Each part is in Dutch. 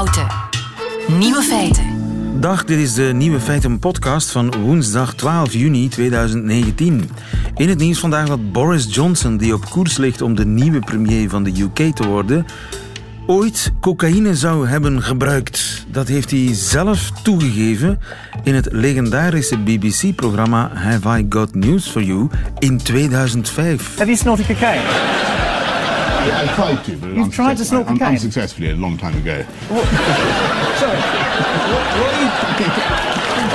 Houten. Nieuwe feiten. Dag, dit is de Nieuwe Feiten podcast van woensdag 12 juni 2019. In het nieuws vandaag dat Boris Johnson, die op koers ligt om de nieuwe premier van de UK te worden, ooit cocaïne zou hebben gebruikt. Dat heeft hij zelf toegegeven in het legendarische BBC-programma Have I Got News for You in 2005. Have you snorted cocaine? I tried to, but You've tried to snort un- cocaine? unsuccessfully a long time ago. Sorry. What are you?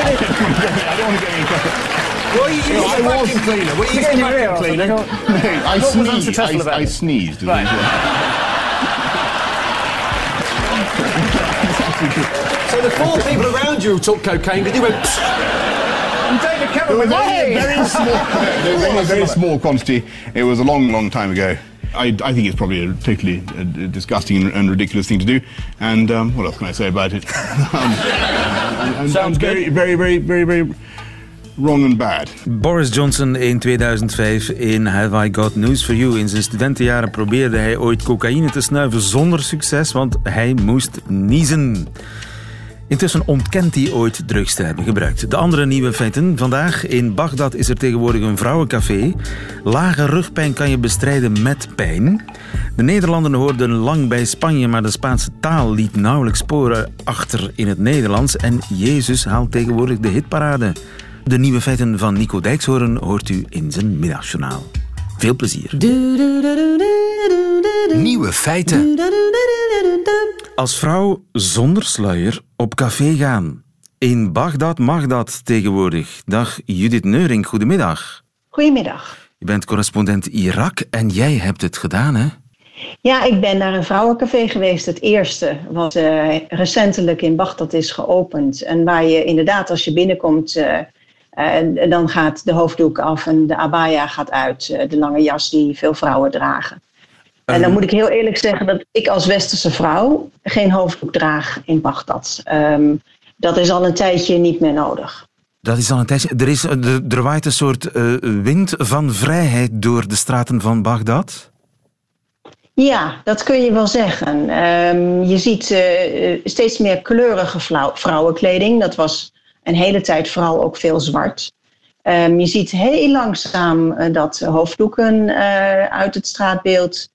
I don't want to get any trouble. What are you No, I was vacuum cleaner? What are you Get in using your vacuum ear, cleaner? I What was sneezed. unsuccessful I, about I it? sneezed. Right. So the four people around you took cocaine, did you went, I'm David Cameron with my Very, head. very small. There was only a very small quantity. It was a long, long time ago. I, I think it's probably a particularly uh, disgusting and ridiculous thing to do. And um, what else can I say about it? um, and, and, Sounds and very, very, very, very, very wrong and bad. Boris Johnson in 2005 in Have I Got News for You. In zijn studentenjaren probeerde hij ooit cocaïne te snuiven zonder succes, want hij moest niezen. Intussen ontkent hij ooit drugs te hebben gebruikt. De andere nieuwe feiten. Vandaag in Bagdad is er tegenwoordig een vrouwencafé. Lage rugpijn kan je bestrijden met pijn. De Nederlanden hoorden lang bij Spanje, maar de Spaanse taal liet nauwelijks sporen achter in het Nederlands. En Jezus haalt tegenwoordig de hitparade. De nieuwe feiten van Nico Dijkshoorn hoort u in zijn middagjournaal. Veel plezier. Nieuwe feiten. Als vrouw zonder sluier op café gaan. In Bagdad mag dat tegenwoordig. Dag Judith Neuring, goedemiddag. Goedemiddag. Je bent correspondent Irak en jij hebt het gedaan, hè? Ja, ik ben naar een vrouwencafé geweest. Het eerste wat eh, recentelijk in Bagdad is geopend. En waar je inderdaad, als je binnenkomt, eh, eh, dan gaat de hoofddoek af en de abaya gaat uit. eh, de lange jas die veel vrouwen dragen. En dan moet ik heel eerlijk zeggen dat ik als westerse vrouw geen hoofddoek draag in Bagdad. Ehm, dat is al een tijdje niet meer nodig. Dat is al een tijdje. Er, is, er, er waait een soort eh, wind van vrijheid door de straten van Bagdad. Ja, dat kun je wel zeggen. Ehm, je ziet eh, eh, steeds meer kleurige vrouw- vrouwenkleding. Dat was een hele tijd vooral ook veel zwart. Ehm, je ziet heel langzaam eh, dat hoofddoeken eh, uit het straatbeeld.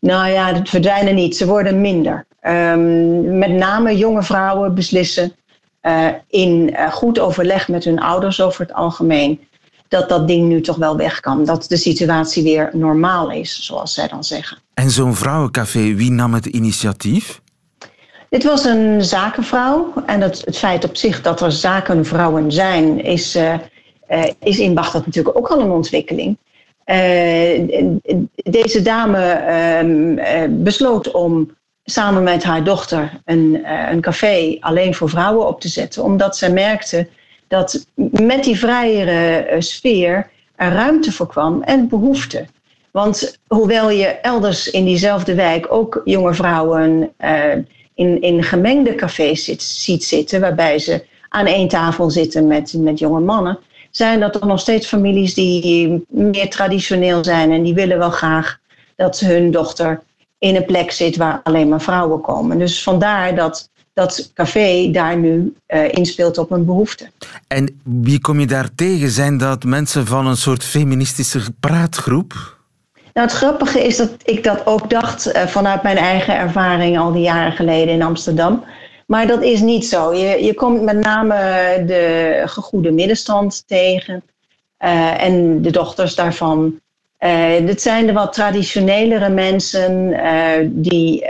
Nou ja, het verdwijnen niet, ze worden minder. Ehm, met name jonge vrouwen beslissen eh, in goed overleg met hun ouders over het algemeen. Dat dat ding nu toch wel weg kan. Dat de situatie weer normaal is, zoals zij dan zeggen. En zo'n vrouwencafé, wie nam het initiatief? Dit was een zakenvrouw. En het, het feit op zich dat er zakenvrouwen zijn, is, eh, is in Bagdad natuurlijk ook al een ontwikkeling. Eh, deze dame ehm, eh, besloot om samen met haar dochter een, een café alleen voor vrouwen op te zetten, omdat zij merkte dat met die vrijere sfeer er ruimte voor kwam en behoefte. Want hoewel je elders in diezelfde wijk ook jonge vrouwen in, in gemengde cafés zit, ziet zitten, waarbij ze aan één tafel zitten met, met jonge mannen, zijn dat er nog steeds families die meer traditioneel zijn en die willen wel graag dat hun dochter in een plek zit waar alleen maar vrouwen komen. Dus vandaar dat dat café daar nu eh, inspeelt op een behoefte. En wie kom je daar tegen? Zijn dat mensen van een soort feministische praatgroep? Nou, het grappige is dat ik dat ook dacht eh, vanuit mijn eigen ervaring al die jaren geleden in Amsterdam. Maar dat is niet zo. Je, je komt met name de gegoede middenstand tegen eh, en de dochters daarvan. Eh dit zijn de wat traditionelere mensen die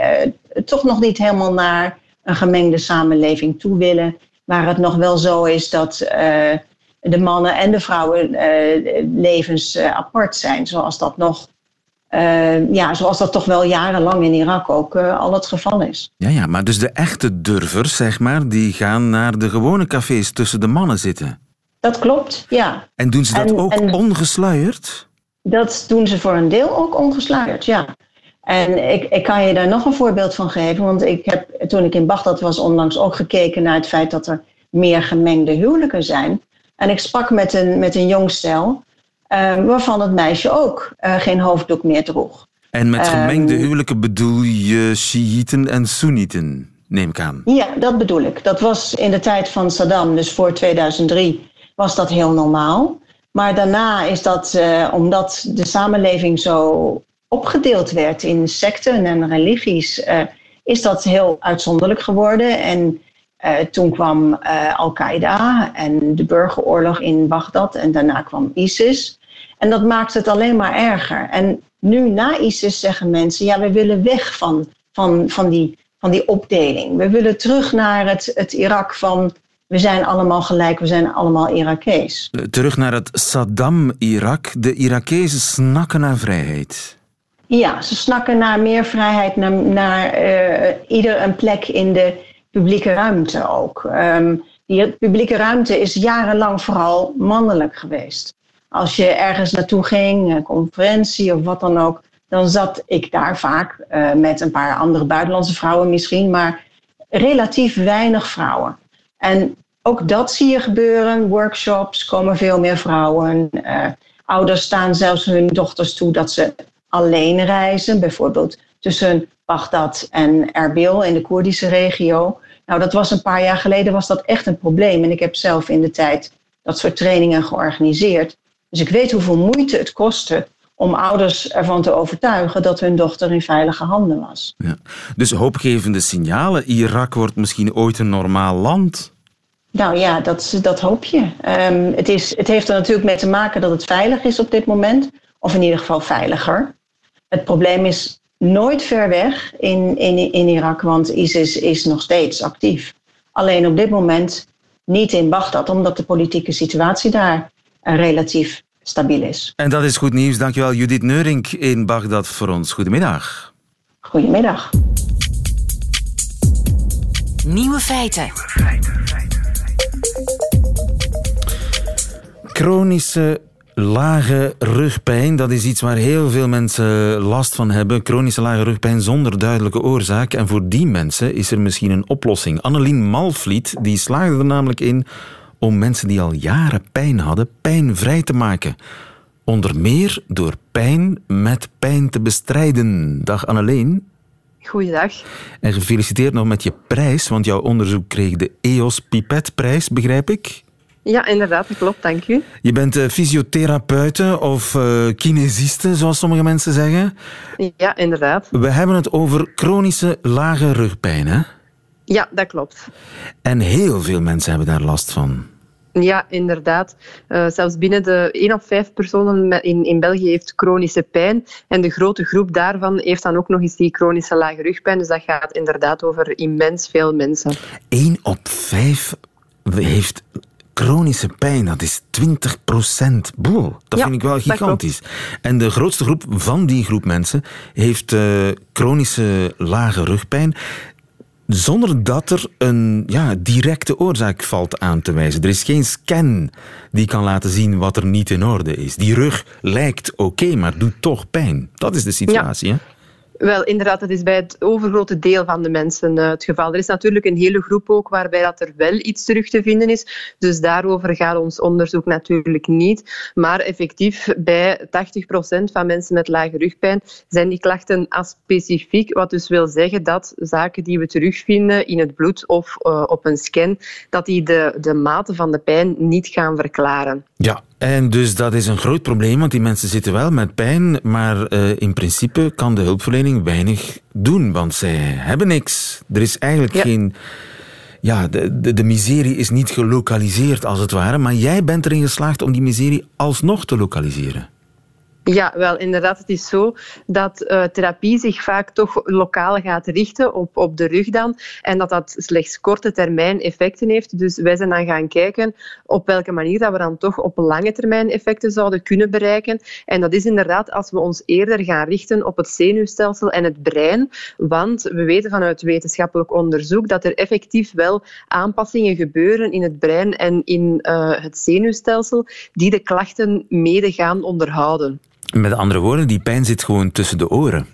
toch nog niet helemaal naar een gemengde samenleving toe willen. Waar het nog wel zo is dat de mannen en de vrouwen levens apart zijn. Zoals dat nog eh, ja, zoals dat toch wel jarenlang in Irak ook eh, al het geval is. Ja, ja, maar dus de echte durvers, zeg maar, die gaan naar de gewone cafés tussen de mannen zitten. Dat klopt, ja. En doen ze dat En- ook en- ongesluierd? Dat doen ze voor een deel ook ongesluierd, ja. En ik, ik kan je daar nog een voorbeeld van geven. Want ik heb toen ik in Bagdad was onlangs ook gekeken naar het feit dat er meer gemengde huwelijken zijn. En ik sprak met een, met een jong stel waarvan het meisje ook eh, geen hoofddoek meer droeg. En met Ehm, gemengde huwelijken bedoel je Shiiten en Soenieten? neem ik aan. Ja, dat bedoel ik. Dat was in de tijd van Saddam, dus voor 2003, was dat heel normaal. Maar daarna is dat, uh, omdat de samenleving zo opgedeeld werd in secten en religies, uh, is dat heel uitzonderlijk geworden. En uh, toen kwam Al-Qaeda en de burgeroorlog in Bagdad en daarna kwam ISIS. En dat maakt het alleen maar erger. En nu na ISIS zeggen mensen, ja, we willen weg van, van, van, die, van die opdeling. We willen terug naar het, het Irak van we zijn allemaal gelijk, we zijn allemaal Irakees. Terug naar het Saddam-Irak. De Irakezen snakken naar vrijheid. Ja, ze snakken naar meer vrijheid, naar, naar uh, ieder een plek in de publieke ruimte ook. Um, die publieke ruimte is jarenlang vooral mannelijk geweest. Als je ergens naartoe ging, een conferentie of wat dan ook, dan zat ik daar vaak uh, met een paar andere buitenlandse vrouwen misschien, maar relatief weinig vrouwen. En ook dat zie je gebeuren. Workshops komen veel meer vrouwen. Uh, ouders staan zelfs hun dochters toe dat ze alleen reizen, bijvoorbeeld tussen Bagdad en Erbil in de Koerdische regio. Nou, dat was een paar jaar geleden was dat echt een probleem. En ik heb zelf in de tijd dat soort trainingen georganiseerd. Dus ik weet hoeveel moeite het kostte om ouders ervan te overtuigen dat hun dochter in veilige handen was. Ja. Dus hoopgevende signalen. Irak wordt misschien ooit een normaal land. Nou ja, dat, dat hoop je. Um, het, is, het heeft er natuurlijk mee te maken dat het veilig is op dit moment. Of in ieder geval veiliger. Het probleem is nooit ver weg in, in, in Irak, want ISIS is nog steeds actief. Alleen op dit moment niet in Bagdad, omdat de politieke situatie daar relatief stabiel is. En dat is goed nieuws. Dankjewel Judith Neurink in Bagdad voor ons. Goedemiddag. Goedemiddag. Nieuwe feiten. Chronische lage rugpijn, dat is iets waar heel veel mensen last van hebben. Chronische lage rugpijn zonder duidelijke oorzaak. En voor die mensen is er misschien een oplossing. Annelien Malvliet die slaagde er namelijk in om mensen die al jaren pijn hadden, pijnvrij te maken. Onder meer door pijn met pijn te bestrijden. Dag Anneleen. Goeiedag. En gefeliciteerd nog met je prijs, want jouw onderzoek kreeg de EOS Pipetprijs, begrijp ik? Ja, inderdaad, dat klopt, dank u. Je bent uh, fysiotherapeute of uh, kinesiste, zoals sommige mensen zeggen. Ja, inderdaad. We hebben het over chronische lage rugpijn, hè? Ja, dat klopt. En heel veel mensen hebben daar last van. Ja, inderdaad. Uh, zelfs binnen de 1 op 5 personen in, in België heeft chronische pijn. En de grote groep daarvan heeft dan ook nog eens die chronische lage rugpijn. Dus dat gaat inderdaad over immens veel mensen. 1 op 5 heeft chronische pijn, dat is 20 procent. dat ja, vind ik wel gigantisch. En de grootste groep van die groep mensen heeft uh, chronische lage rugpijn zonder dat er een ja, directe oorzaak valt aan te wijzen. Er is geen scan die kan laten zien wat er niet in orde is. Die rug lijkt oké, maar doet toch pijn. Dat is de situatie. Ja. Hè? Wel, inderdaad, dat is bij het overgrote deel van de mensen uh, het geval. Er is natuurlijk een hele groep ook waarbij dat er wel iets terug te vinden is. Dus daarover gaat ons onderzoek natuurlijk niet. Maar effectief, bij 80% van mensen met lage rugpijn zijn die klachten aspecifiek. Wat dus wil zeggen dat zaken die we terugvinden in het bloed of uh, op een scan, dat die de, de mate van de pijn niet gaan verklaren. Ja, en dus dat is een groot probleem, want die mensen zitten wel met pijn, maar uh, in principe kan de hulpverlening weinig doen, want zij hebben niks. Er is eigenlijk ja. geen... Ja, de, de, de, miserie is niet gelokaliseerd als het ware, maar jij bent erin geslaagd om die miserie alsnog te lokaliseren. Ja, wel inderdaad. Het is zo dat uh, therapie zich vaak toch lokaal gaat richten op, op de rug dan. En dat dat slechts korte termijn effecten heeft. Dus wij zijn dan gaan kijken op welke manier dat we dan toch op lange termijn effecten zouden kunnen bereiken. En dat is inderdaad als we ons eerder gaan richten op het zenuwstelsel en het brein. Want we weten vanuit wetenschappelijk onderzoek dat er effectief wel aanpassingen gebeuren in het brein en in uh, het zenuwstelsel die de klachten mede gaan onderhouden. Met andere woorden, die pijn zit gewoon tussen de oren.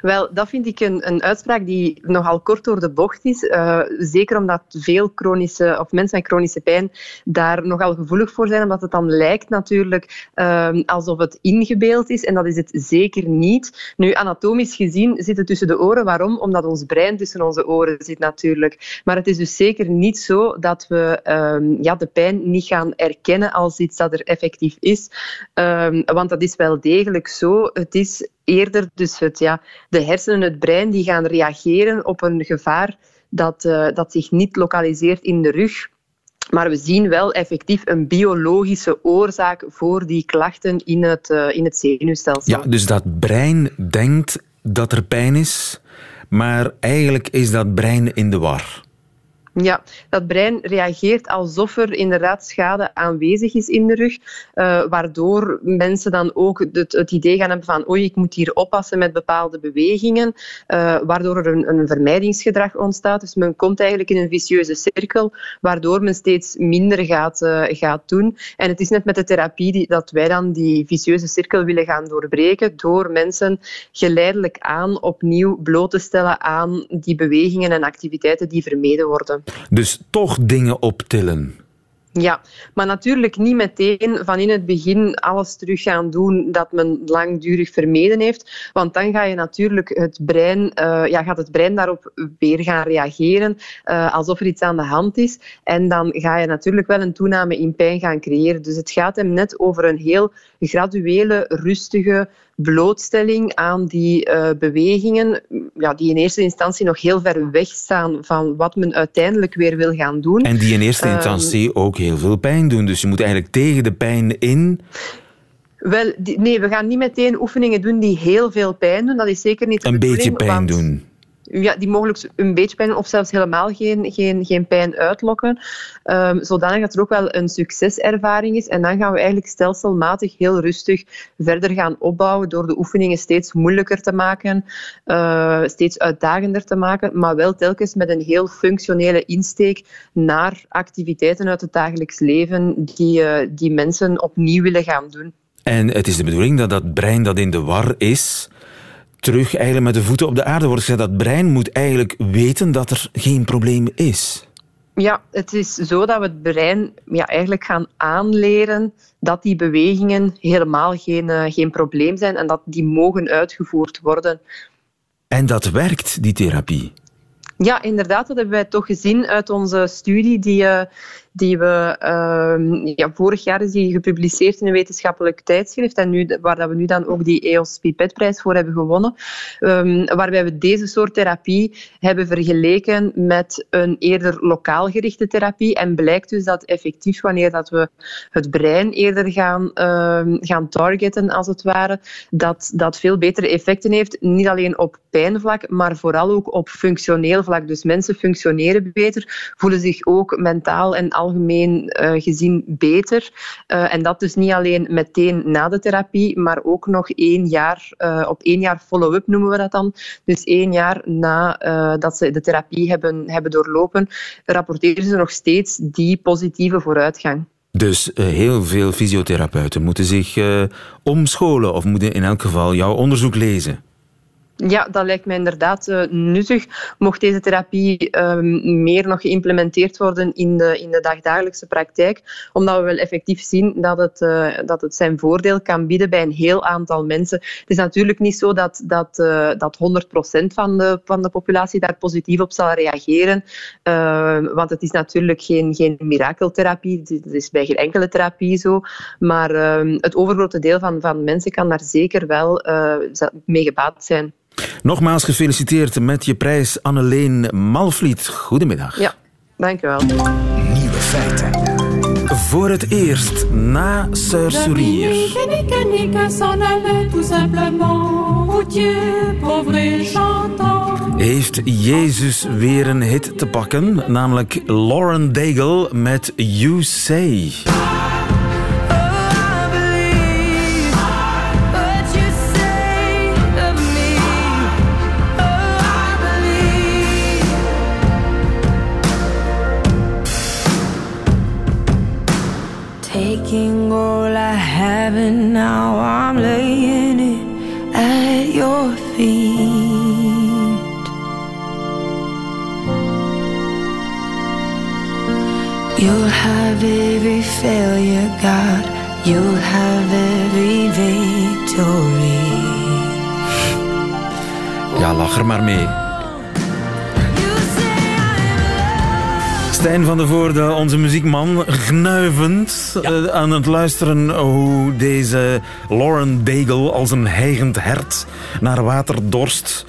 Wel, dat vind ik een, een uitspraak die nogal kort door de bocht is. Uh, zeker omdat veel chronische, of mensen met chronische pijn daar nogal gevoelig voor zijn, omdat het dan lijkt natuurlijk uh, alsof het ingebeeld is. En dat is het zeker niet. Nu, anatomisch gezien zit het tussen de oren. Waarom? Omdat ons brein tussen onze oren zit natuurlijk. Maar het is dus zeker niet zo dat we uh, ja, de pijn niet gaan erkennen als iets dat er effectief is. Ehm, want dat is wel degelijk zo. Het is eerder dus het, ja, de hersenen, het brein, die gaan reageren op een gevaar dat, uh, dat zich niet lokaliseert in de rug. Maar we zien wel effectief een biologische oorzaak voor die klachten in het, uh, in het zenuwstelsel. Ja, dus dat brein denkt dat er pijn is, maar eigenlijk is dat brein in de war. Ja, dat brein reageert alsof er inderdaad schade aanwezig is in de rug, uh, waardoor mensen dan ook het, het, idee gaan hebben van oei, ik moet hier oppassen met bepaalde bewegingen, uh, waardoor er een, een, vermijdingsgedrag ontstaat. Dus men komt eigenlijk in een vicieuze cirkel, waardoor men steeds minder gaat, uh, gaat doen. En het is net met de therapie die, dat wij dan die vicieuze cirkel willen gaan doorbreken, door mensen geleidelijk aan opnieuw bloot te stellen aan die bewegingen en activiteiten die vermeden worden. Dus toch dingen optillen. Ja, maar natuurlijk niet meteen van in het begin alles terug gaan doen dat men langdurig vermeden heeft. Want dan ga je natuurlijk het brein, uh, ja, gaat het brein daarop weer gaan reageren uh, alsof er iets aan de hand is. En dan ga je natuurlijk wel een toename in pijn gaan creëren. Dus het gaat hem net over een heel graduele, rustige blootstelling aan die uh, bewegingen, ja, die in eerste instantie nog heel ver weg staan van wat men uiteindelijk weer wil gaan doen. En die in eerste ehm, instantie uh, ook heel veel pijn doen. Dus je moet eigenlijk tegen de pijn in. Wel, die, nee, we gaan niet meteen oefeningen doen die heel veel pijn doen. Dat is zeker niet Een beetje pijn want, doen ja, die mogelijk een beetje pijn of zelfs helemaal geen, geen, geen pijn uitlokken. Um, zodanig dat er ook wel een succeservaring is. En dan gaan we eigenlijk stelselmatig heel rustig verder gaan opbouwen door de oefeningen steeds moeilijker te maken, uh, steeds uitdagender te maken, maar wel telkens met een heel functionele insteek naar activiteiten uit het dagelijks leven die, uh, die mensen opnieuw willen gaan doen. En het is de bedoeling dat dat brein dat in de war is, terug eigenlijk met de voeten op de aarde wordt gezet. Dat brein moet eigenlijk weten dat er geen probleem is. Ja, het is zo dat we het brein ja, eigenlijk gaan aanleren dat die bewegingen helemaal geen, uh, geen probleem zijn en dat die mogen uitgevoerd worden. En dat werkt, die therapie? Ja, inderdaad. Dat hebben wij toch gezien uit onze studie die, uh, die we uh, ja, vorig jaar is die gepubliceerd in een wetenschappelijk tijdschrift en nu, waar dat we nu dan ook die EOS Pipet-prijs voor hebben gewonnen, um, waarbij we deze soort therapie hebben vergeleken met een eerder lokaal gerichte therapie en blijkt dus dat effectief wanneer dat we het brein eerder gaan, uh, gaan targeten, als het ware, dat dat veel betere effecten heeft, niet alleen op pijnvlak, maar vooral ook op functioneel vlak. Dus mensen functioneren beter, voelen zich ook mentaal en algemeen uh, gezien beter. Uh, en dat dus niet alleen meteen na de therapie, maar ook nog één jaar, uh, op één jaar follow-up noemen we dat dan. Dus één jaar na dat ze de therapie hebben, hebben doorlopen, rapporteren ze nog steeds die positieve vooruitgang. Dus heel veel fysiotherapeuten moeten zich omscholen of moeten in elk geval jouw onderzoek lezen. Ja, dat lijkt mij inderdaad uh, nuttig. Mocht deze therapie uh, meer nog geïmplementeerd worden in de, in de dagdagelijkse praktijk, omdat we wel effectief zien dat het, uh, dat het zijn voordeel kan bieden bij een heel aantal mensen. Het is natuurlijk niet zo dat, dat, dat 100% van de, van de populatie daar positief op zal reageren, want het is natuurlijk geen, geen mirakeltherapie. Dat is bij geen enkele therapie zo. Maar ehm, het overgrote deel van, van mensen kan daar zeker wel mee gebaat zijn. Nogmaals gefeliciteerd met je prijs, Anneleen Malvliet. Goedemiddag. Ja, dankjewel. Nieuwe feiten. Voor het eerst na Sœur heeft Jezus weer een hit te pakken, namelijk Lauren Daigle met You Say. heaven, now I'm laying it at your feet. You'll have every failure, God. You'll have every victory. Ja, lach er maar mee. Stijn van der Voorde, onze muziekman, gnuivend eh, aan het luisteren hoe deze Lauren Daigle als een heigend hert naar water dorst.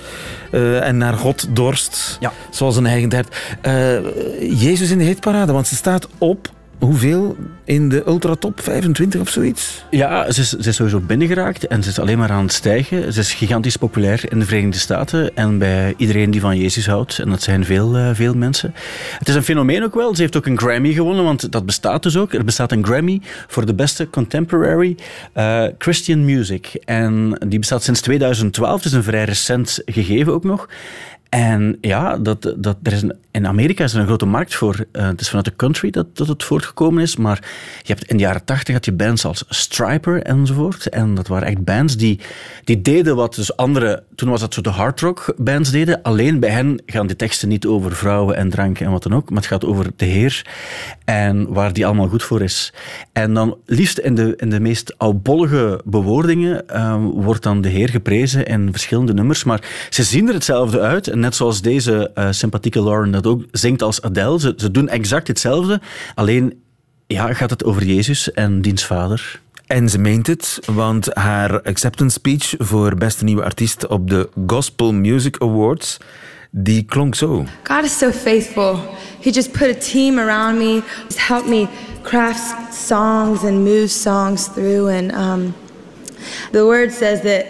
eh, en naar God dorst, Ja. zoals een heigend hert. Eh, Jezus in de hitparade, want ze staat op hoeveel in de ultratop? 25 of zoiets? Ja, ze is, ze is sowieso binnengeraakt en ze is alleen maar aan het stijgen. Ze is gigantisch populair in de Verenigde Staten en bij iedereen die van Jezus houdt. En dat zijn veel, eh, veel mensen. Het is een fenomeen ook wel. Ze heeft ook een Grammy gewonnen, want dat bestaat dus ook. Er bestaat een Grammy voor de beste contemporary eh, Christian music. En die bestaat sinds 2012. Het is een vrij recent gegeven ook nog. En ja, dat, dat, er is een, in Amerika is er een grote markt voor. Eh, het is vanuit de country dat, dat het voortgekomen is. Maar je hebt in de jaren tachtig had je bands als Striper enzovoort. En dat waren echt bands die, die deden wat dus andere... Toen was dat zo de hard rock bands deden. Alleen bij hen gaan die teksten niet over vrouwen en drank en wat dan ook. Maar het gaat over de Heer. En waar die allemaal goed voor is. En dan liefst in de, in de meest oudbollige bewoordingen eh, wordt dan de Heer geprezen in verschillende nummers. Maar ze zien er hetzelfde uit. En net zoals deze eh, sympathieke Lauren dat ook zingt als Adele. Ze, ze doen exact hetzelfde. Alleen ja, gaat het over Jezus en diens vader. En ze meent het, want haar acceptance speech voor beste nieuwe artiest op de Gospel Music Awards, die klonk zo. God is so faithful. He just put a team around me, just helped me craft songs and move songs through. And um, the word says that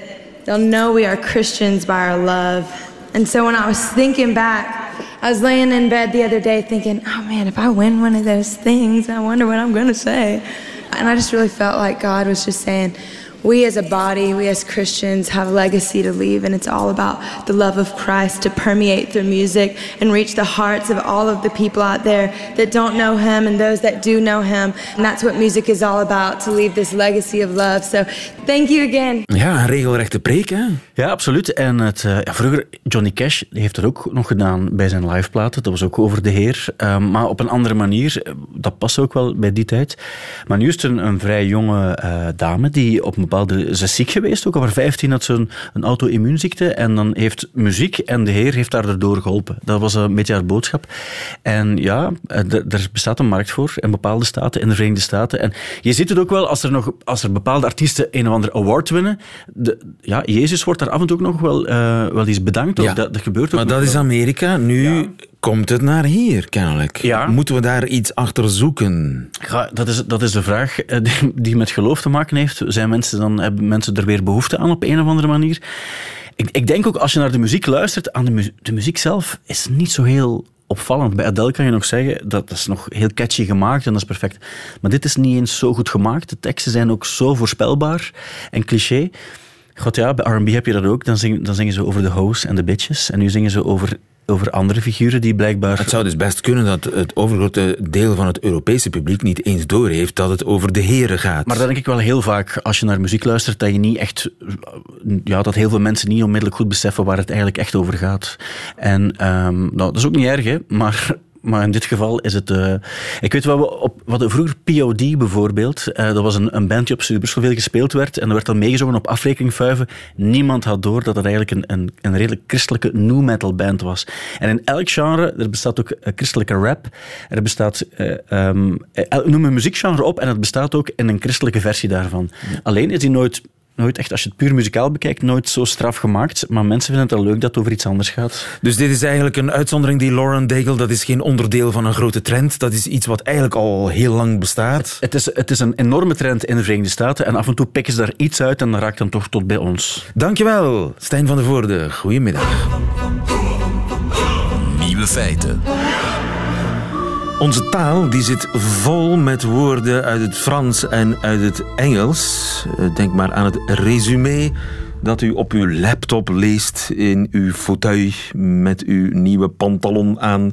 they'll know we are Christians by our love. And so when I was thinking back, I was laying in bed the other day thinking, oh man, if I win one of those things, I wonder what I'm going to say. And I just really felt like God was just saying, we as a body, we as Christians have a legacy to leave, and it's all about the love of Christ to permeate through music and reach the hearts of all of the people out there that don't know Him and those that do know Him. And that's what music is all about to leave this legacy of love. So thank you again. Ja, een regelrechte preek, hè? Ja, absoluut. En het, eh, ja, vroeger, Johnny Cash heeft dat ook nog gedaan bij zijn liveplaten. Dat was ook over de Heer. Um, maar op een andere manier. Dat past ook wel bij die tijd. Maar nu is het een, een vrij jonge uh, dame die op een bepaalde... Ze is ziek geweest, ook over 15 had ze een, een auto-immuunziekte. En dan heeft muziek en de Heer heeft haar erdoor geholpen. Dat was een beetje haar boodschap. En ja, er bestaat een markt voor in bepaalde staten, in de Verenigde Staten. En je ziet het ook wel als er, nog, als er bepaalde artiesten een of andere award winnen. De, ja, Jezus wordt daar af en toe ook nog wel, uh, wel eens bedankt. Ja, dat, dat gebeurt ook Maar dat wel. is Amerika. Nu ja. Komt het naar hier, kennelijk. Ja. Moeten we daar iets achter zoeken? Ja, dat, is, dat is de vraag die, die met geloof te maken heeft. Zijn mensen dan, hebben mensen er weer behoefte aan op een of andere manier? Ik, ik denk ook als je naar de muziek luistert, aan de, mu de muziek zelf is niet zo heel opvallend. Bij Adele kan je nog zeggen, dat is nog heel catchy gemaakt en dat is perfect. Maar dit is niet eens zo goed gemaakt. De teksten zijn ook zo voorspelbaar en cliché. God ja, bij R&B heb je dat ook. Dan zingen, dan zingen ze over de hoes en de bitches. En nu zingen ze over, over andere figuren die blijkbaar... Het zou dus best kunnen dat het overgrote deel van het Europese publiek niet eens doorheeft dat het over de heren gaat. Maar dat denk ik wel heel vaak als je naar muziek luistert, dat je niet echt... Ja, dat heel veel mensen niet onmiddellijk goed beseffen waar het eigenlijk echt over gaat. En um, nou, dat is ook niet erg, hè, maar... Maar in dit geval is het... Uh, ik weet wat we op... Wat vroeger POD bijvoorbeeld, uh, dat was een, een band die op Superschool gespeeld werd en er werd dan meegezongen op afrekeningvuiven. Niemand had door dat het eigenlijk een, een, een redelijk christelijke new metal band was. En in elk genre, er bestaat ook uh, christelijke rap, er bestaat... Um, noem een muziekgenre op en het bestaat ook in een christelijke versie daarvan. Ja. Alleen is die nooit nooit echt, als je het puur muzikaal bekijkt, nooit zo straf gemaakt. Maar mensen vinden het wel leuk dat het over iets anders gaat. Dus dit is eigenlijk een uitzondering, die Lauren Daigle. Dat is geen onderdeel van een grote trend. Dat is iets wat eigenlijk al heel lang bestaat. Het, het, is, het is een enorme trend in de Verenigde Staten. En af en toe pikken ze daar iets uit en dat raakt dan toch tot bij ons. Dankjewel, Stijn van der Voorde. Goedemiddag. Nieuwe feiten. Onze taal die zit vol met woorden uit het Frans en uit het Engels. Denk maar aan het resume dat u op uw laptop leest in uw fauteuil met uw nieuwe pantalon aan.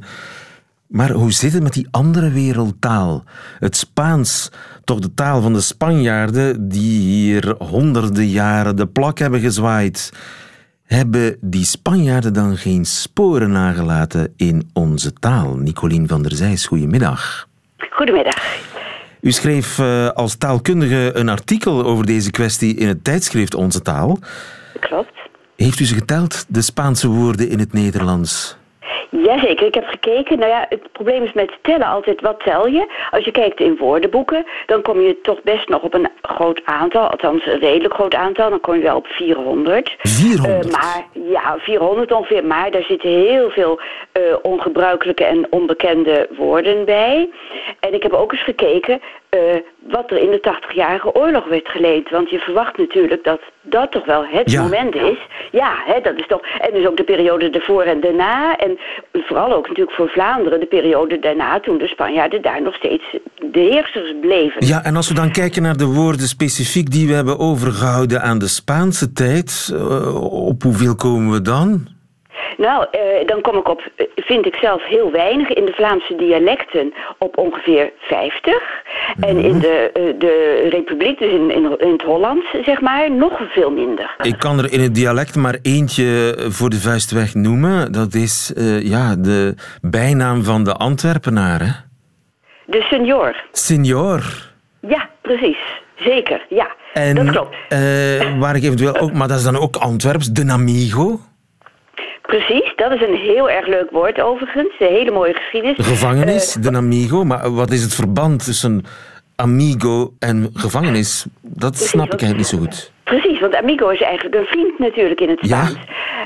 Maar hoe zit het met die andere wereldtaal? Het Spaans, toch de taal van de Spanjaarden die hier honderden jaren de plak hebben gezwaaid. Hebben die Spanjaarden dan geen sporen nagelaten in onze taal? Nicolien van der Zijs, goedemiddag. Goedemiddag. U schreef eh, als taalkundige een artikel over deze kwestie in het tijdschrift Onze Taal. Klopt. Heeft u ze geteld, de Spaanse woorden in het Nederlands? Jazeker, ik heb gekeken. Nou ja, het probleem is met tellen altijd, wat tel je? Als je kijkt in woordenboeken, dan kom je toch best nog op een groot aantal. Althans, een redelijk groot aantal. Dan kom je wel op 400. 400? Eh, maar ja, 400 ongeveer. Maar daar zitten heel veel eh, ongebruikelijke en onbekende woorden bij. En ik heb ook eens gekeken eh, wat er in de 80-jarige oorlog werd geleend. Want je verwacht natuurlijk dat dat toch wel het Ja. moment is. Ja, hè, dat is toch. En dus ook de periode ervoor en daarna. En vooral ook natuurlijk voor Vlaanderen de periode daarna, toen de Spanjaarden daar nog steeds de heersers bleven. Ja, en als we dan kijken naar de woorden specifiek die we hebben overgehouden aan de Spaanse tijd, eh, op hoeveel komen we dan? Nou, eh, dan kom ik op, eh, vind ik zelf heel weinig, in de Vlaamse dialecten op ongeveer 50. En in de, eh, de Republiek, dus in, in, in het Hollands, zeg maar, nog veel minder. Ik kan er in het dialect maar eentje voor de vuist weg noemen. Dat is ja, de bijnaam van de Antwerpenaar. Hè? De senior. Signor. Ja, precies. Zeker, ja. En dat klopt. waar ik eventueel ook, maar dat is dan ook Antwerps, de Namigo. Precies, dat is een heel erg leuk woord overigens. Een hele mooie geschiedenis. Gevangenis, Eh, de Namigo. Maar wat is het verband tussen amigo en gevangenis? Dat snap ik eigenlijk niet zo goed. Precies, want amigo is eigenlijk een vriend natuurlijk in het Ja. Spaans.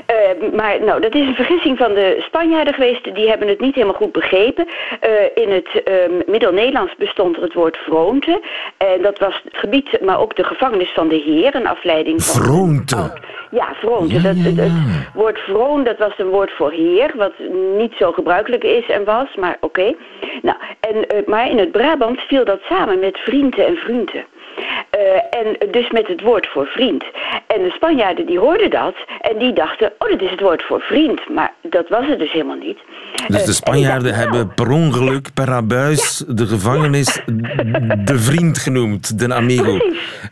Eh, maar nou, dat is een vergissing van de Spanjaarden geweest. Die hebben het niet helemaal goed begrepen. Eh, in het ehm, Middel-Nederlands bestond er het woord vroonte. En dat was het gebied, maar ook de gevangenis van de heer. Een afleiding van... Vroonte. Ja, vroonte. Ja, dat, ja, het, ja. het woord vroon, dat was een woord voor heer, wat niet zo gebruikelijk is en was, maar oké. Nou, en, eh, maar in het Brabant viel dat samen met vrienden en vrienden. Eh, en dus met het woord voor vriend. En de Spanjaarden die hoorden dat en die dachten, oh dat is het woord voor vriend. Maar dat was het dus helemaal niet. Dus Eh, de Spanjaarden en die dachten, hebben per ongeluk, per abuis, de gevangenis de vriend genoemd, de amigo.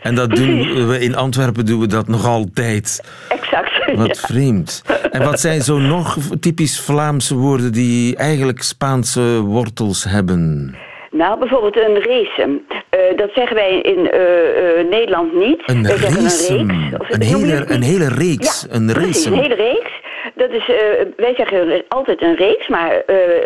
En dat doen we in Antwerpen doen we dat nog altijd. Exact. Wat vreemd. En wat zijn zo nog typisch Vlaamse woorden die eigenlijk Spaanse wortels hebben? Nou, bijvoorbeeld een racem. Eh, dat zeggen wij in eh, Nederland niet. Een zeggen racem. Een, reeks. Een hele, een hele reeks. Ja, een racem. een hele reeks. Dat is, eh, wij zeggen altijd een reeks, maar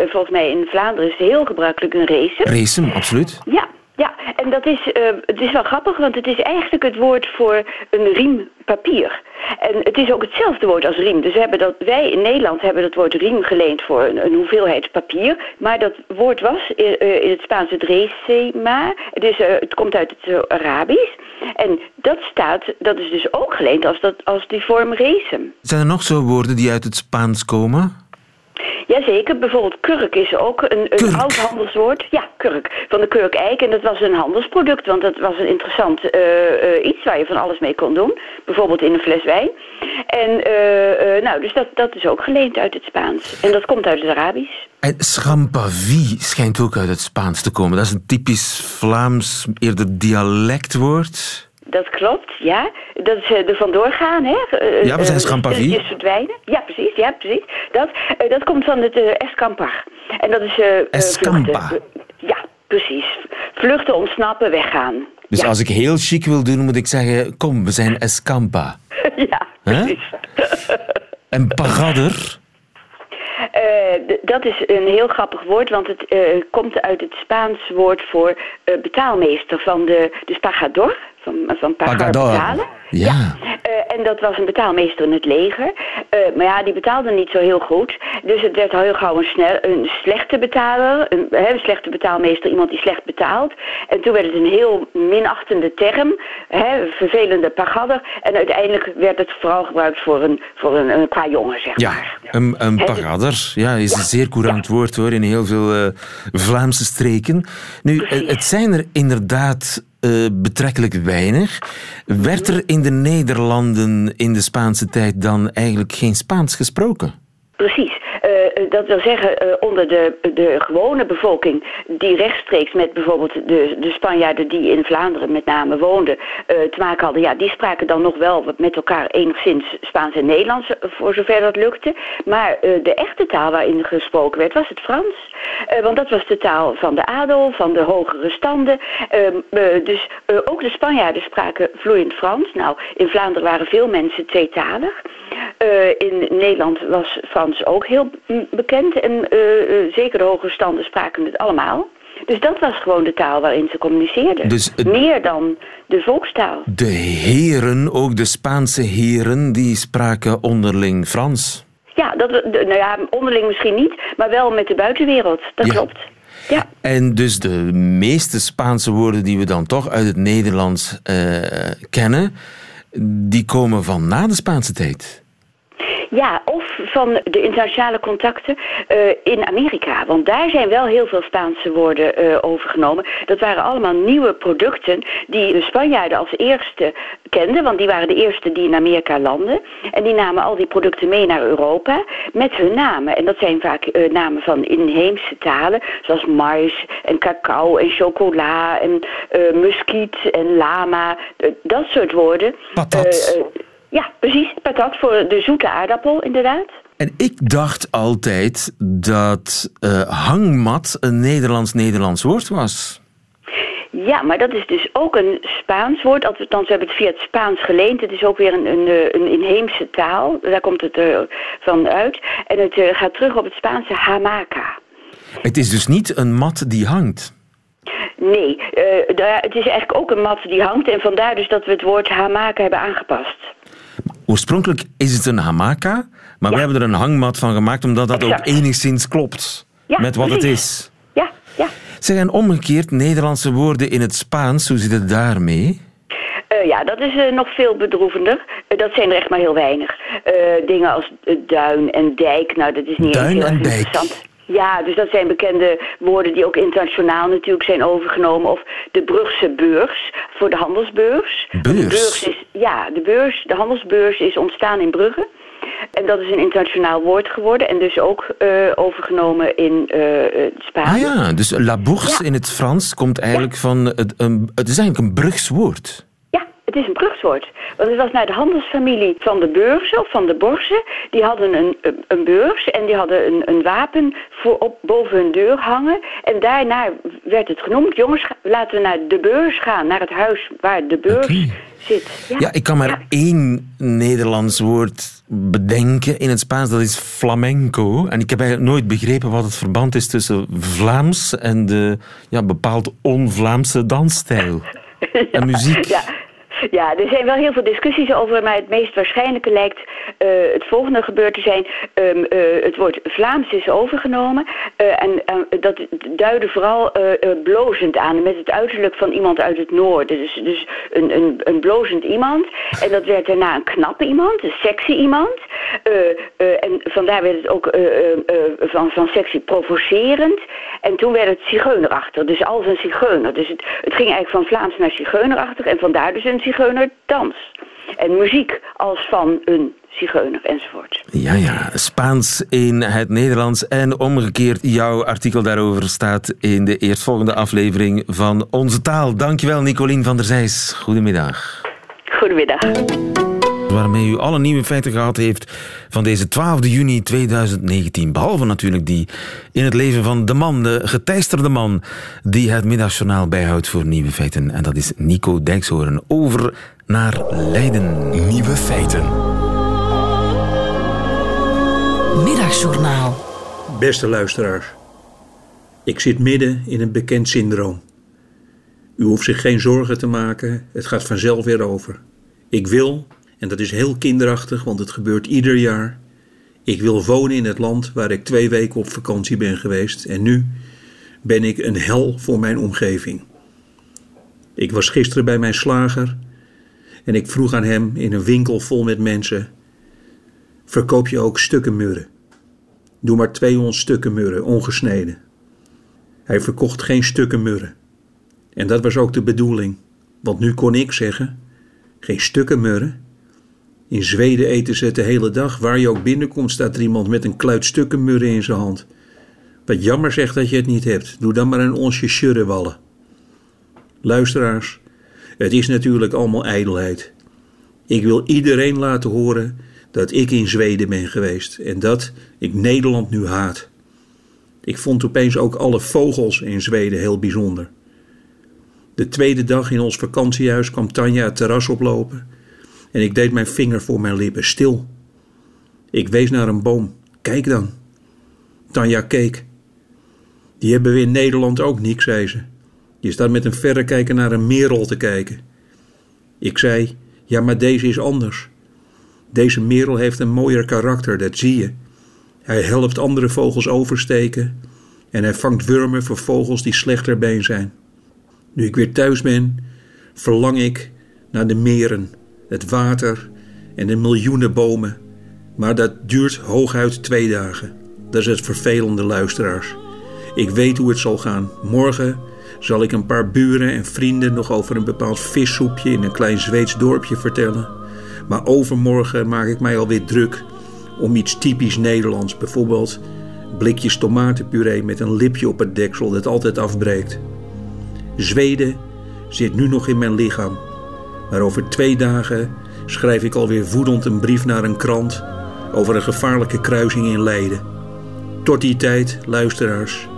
volgens mij in Vlaanderen is het heel gebruikelijk een racem. Racem, absoluut. Ja, ja, en dat is, eh, het is wel grappig, want het is eigenlijk het woord voor een riem papier. En het is ook hetzelfde woord als riem. Dus we hebben dat, wij in Nederland hebben dat woord riem geleend voor een, een hoeveelheid papier. Maar dat woord was eh, eh, in het Spaans het resema. Is, eh, het komt uit het Arabisch. En dat staat, dat is dus ook geleend als, dat, als die vorm resem. Zijn er nog zo woorden die uit het Spaans komen? Jazeker, bijvoorbeeld kurk is ook een, een oud handelswoord. Ja, kurk. Van de kurkeik. En dat was een handelsproduct, want dat was een interessant eh, eh, iets waar je van alles mee kon doen. Bijvoorbeeld in een fles wijn. En eh, nou, dus dat, dat is ook geleend uit het Spaans. En dat komt uit het Arabisch. En schampavie schijnt ook uit het Spaans te komen. Dat is een typisch Vlaams, eerder dialectwoord. Dat klopt, ja. Dat is eh, er vandoor gaan, hè? Eh, Ja, we zijn eh, schampavie. stilletjes verdwijnen. Ja, precies, ja, precies. Dat, eh, dat komt van het eh, escampar. En dat is... eh, eh, Escampa. vluchten. Ja, precies. Vluchten, ontsnappen, weggaan. Dus ja. als ik heel chic wil doen, moet ik zeggen: Kom, we zijn Escampa. ja, precies. En pagadder. Eh, d- dat is een heel grappig woord, want het eh, komt uit het Spaans woord voor eh, betaalmeester van de, dus pagador, van, van pagar Pagador. betalen. Ja. Eh, en dat was een betaalmeester in het leger. Eh, maar ja, die betaalde niet zo heel goed. Dus het werd al heel gauw een, snel, een slechte betaler. Een, een slechte betaalmeester, iemand die slecht betaalt. En toen werd het een heel minachtende term. Hè, vervelende pagadder. En uiteindelijk werd het vooral gebruikt voor een, voor een, een qua jongen, zeg Ja, maar. een, een Hè, pagadder. Ja, is een zeer courant woord hoor, in heel veel eh, Vlaamse streken. Nu, het zijn er inderdaad eh, betrekkelijk weinig. Werd er in de Nederlanden in de Spaanse tijd dan eigenlijk geen Spaans gesproken? Precies. Eh, dat wil zeggen, eh, onder de, de gewone bevolking die rechtstreeks met bijvoorbeeld de, de Spanjaarden die in Vlaanderen met name woonden eh, te maken hadden, ja, die spraken dan nog wel met elkaar enigszins Spaans en Nederlands, eh, voor zover dat lukte. Maar eh, de echte taal waarin gesproken werd, was het Frans. Eh, want dat was de taal van de adel, van de hogere standen. Ehm, eh, dus eh, ook de Spanjaarden spraken vloeiend Frans. Nou, in Vlaanderen waren veel mensen tweetalig. Eh, in Nederland was Frans ook heel bekend. En eh, zeker de hogere standen spraken het allemaal. Dus dat was gewoon de taal waarin ze communiceerden. Dus het- Meer dan de volkstaal. De heren, ook de Spaanse heren, die spraken onderling Frans. Ja, dat, nou ja, onderling misschien niet, maar wel met de buitenwereld. Dat Ja. klopt. Ja. En dus de meeste Spaanse woorden die we dan toch uit het Nederlands eh, kennen, die komen van na de Spaanse tijd. Ja, of van de internationale contacten eh, in Amerika. Want daar zijn wel heel veel Spaanse woorden eh, overgenomen. Dat waren allemaal nieuwe producten die de Spanjaarden als eerste kenden. Want die waren de eerste die in Amerika landden. En die namen al die producten mee naar Europa met hun namen. En dat zijn vaak eh, namen van inheemse talen. Zoals mais en cacao en chocola en muskiet en lama. dat soort woorden. Patat. Ja, precies. Patat voor de zoete aardappel, inderdaad. En ik dacht altijd dat eh, hangmat een Nederlands-Nederlands woord was. Ja, maar dat is dus ook een Spaans woord. Althans, we hebben het via het Spaans geleend. Het is ook weer een, een, eh, een inheemse taal. Daar komt het eh, van uit. En het gaat terug op het Spaanse hamaca. Het is dus niet een mat die hangt. Nee, het is eigenlijk ook een mat die hangt. En vandaar dus dat we het woord hamaca hebben aangepast. Oorspronkelijk is het een hamaka, maar we hebben er een hangmat van gemaakt omdat dat ook enigszins klopt met wat het is. Ja, ja. Zeg, en omgekeerd Nederlandse woorden in het Spaans, hoe zit het daarmee? Eh, ja, dat is eh, nog veel bedroevender. Eh, dat zijn er echt maar heel weinig. Dingen als duin en dijk, nou dat is niet Duin heel en dijk. interessant. Ja, dus dat zijn bekende woorden die ook internationaal natuurlijk zijn overgenomen. Of de Brugse beurs voor de handelsbeurs. Beurs? De beurs is, ja, de beurs, de handelsbeurs is ontstaan in Brugge. En dat is een internationaal woord geworden en dus ook eh, overgenomen in eh eh, Spaans. Ah ja, dus la bourse Ja. in het Frans komt eigenlijk van... Het, een, het is eigenlijk een Brugs woord. Is een brugswoord. Want het was naar de handelsfamilie van de beurzen of van de borsen. Die hadden een, een- beurs en die hadden een, een wapen voor op, boven hun deur hangen. En daarna werd het genoemd. Jongens, laten we naar de beurs gaan. Naar het huis waar de beurs zit. Ja, Ja, ik kan maar Ja. één Nederlands woord bedenken in het Spaans, dat is flamenco. En ik heb eigenlijk nooit begrepen wat het verband is tussen Vlaams en de ja, bepaald on-Vlaamse dansstijl. En muziek. Ja. Ja, er zijn wel heel veel discussies over, maar het meest waarschijnlijke lijkt eh, het volgende gebeurd te zijn. Ehm, eh, het woord Vlaams is overgenomen eh, en dat duidde vooral blozend aan, met het uiterlijk van iemand uit het noorden. Dus, dus een, een, een blozend iemand en dat werd daarna een knappe iemand, een sexy iemand. En vandaar werd het ook van, van sexy provocerend. En toen werd het zigeunerachtig, dus als een zigeuner. Dus het, het ging eigenlijk van Vlaams naar zigeunerachtig en vandaar dus een zigeunerdans. En muziek als van een zigeuner enzovoort. Ja, ja, Spaans in het Nederlands en omgekeerd. Jouw artikel daarover staat in de eerstvolgende aflevering van Onze Taal. Dankjewel, Nicolien van der Zijs. Goedemiddag. Goedemiddag. Waarmee u alle nieuwe feiten gehad heeft van deze 12 juni 2019. Behalve natuurlijk die in het leven van de man, de geteisterde man, die het middagjournaal bijhoudt voor nieuwe feiten. En dat is Nico Dijkshoorn. Over naar Leiden. Nieuwe feiten. Middagjournaal. Beste luisteraars, ik zit midden in een bekend syndroom. U hoeft zich geen zorgen te maken, het gaat vanzelf weer over. Ik wil, en dat is heel kinderachtig, want het gebeurt ieder jaar. Ik wil wonen in het land waar ik twee weken op vakantie ben geweest en nu ben ik een hel voor mijn omgeving. Ik was gisteren bij mijn slager en ik vroeg aan hem in een winkel vol met mensen: Verkoop je ook stukken murren? Doe maar 200 stukken murren, ongesneden. Hij verkocht geen stukken murren. En dat was ook de bedoeling, want nu kon ik zeggen: geen stukken murren, In Zweden eten ze de hele dag. Waar je ook binnenkomt staat er iemand met een kluit stukkenmurren in zijn hand. Wat jammer zegt dat je het niet hebt. Doe dan maar een onsje sjurrewallen. Luisteraars, het is natuurlijk allemaal ijdelheid. Ik wil iedereen laten horen dat ik in Zweden ben geweest en dat ik Nederland nu haat. Ik vond opeens ook alle vogels in Zweden heel bijzonder. De tweede dag in ons vakantiehuis kwam Tanja het terras oplopen en ik deed mijn vinger voor mijn lippen stil. Ik wees naar een boom. Kijk dan. Tanja keek. Die hebben we in Nederland ook niet, zei ze. Je staat met een verrekijker naar een merel te kijken. Ik zei, ja, maar deze is anders. Deze merel heeft een mooier karakter, dat zie je. Hij helpt andere vogels oversteken en hij vangt wurmen voor vogels die slechter been zijn. Nu ik weer thuis ben, verlang ik naar de meren, het water en de miljoenen bomen. Maar dat duurt hooguit twee dagen. Dat is het vervelende, luisteraars. Ik weet hoe het zal gaan. Morgen zal ik een paar buren en vrienden nog over een bepaald vissoepje in een klein Zweeds dorpje vertellen. Maar overmorgen maak ik mij alweer druk om iets typisch Nederlands, bijvoorbeeld blikjes tomatenpuree met een lipje op het deksel dat altijd afbreekt. Zweden zit nu nog in mijn lichaam, maar over twee dagen schrijf ik alweer woedend een brief naar een krant over een gevaarlijke kruising in Leiden. Tot die tijd, luisteraars,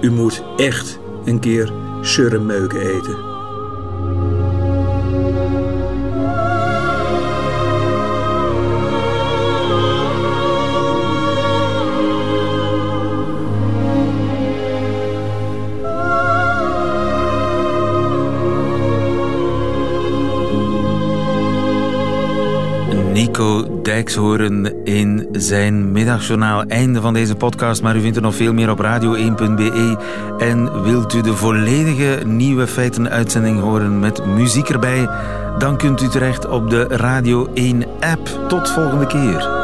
u moet echt een keer surremeuken eten. Dijkshoorn in zijn middagjournaal. Einde van deze podcast, maar u vindt er nog veel meer op radio1.be. En wilt u de volledige nieuwe feiten-uitzending horen met muziek erbij? Dan kunt u terecht op de Radio 1 app. Tot volgende keer.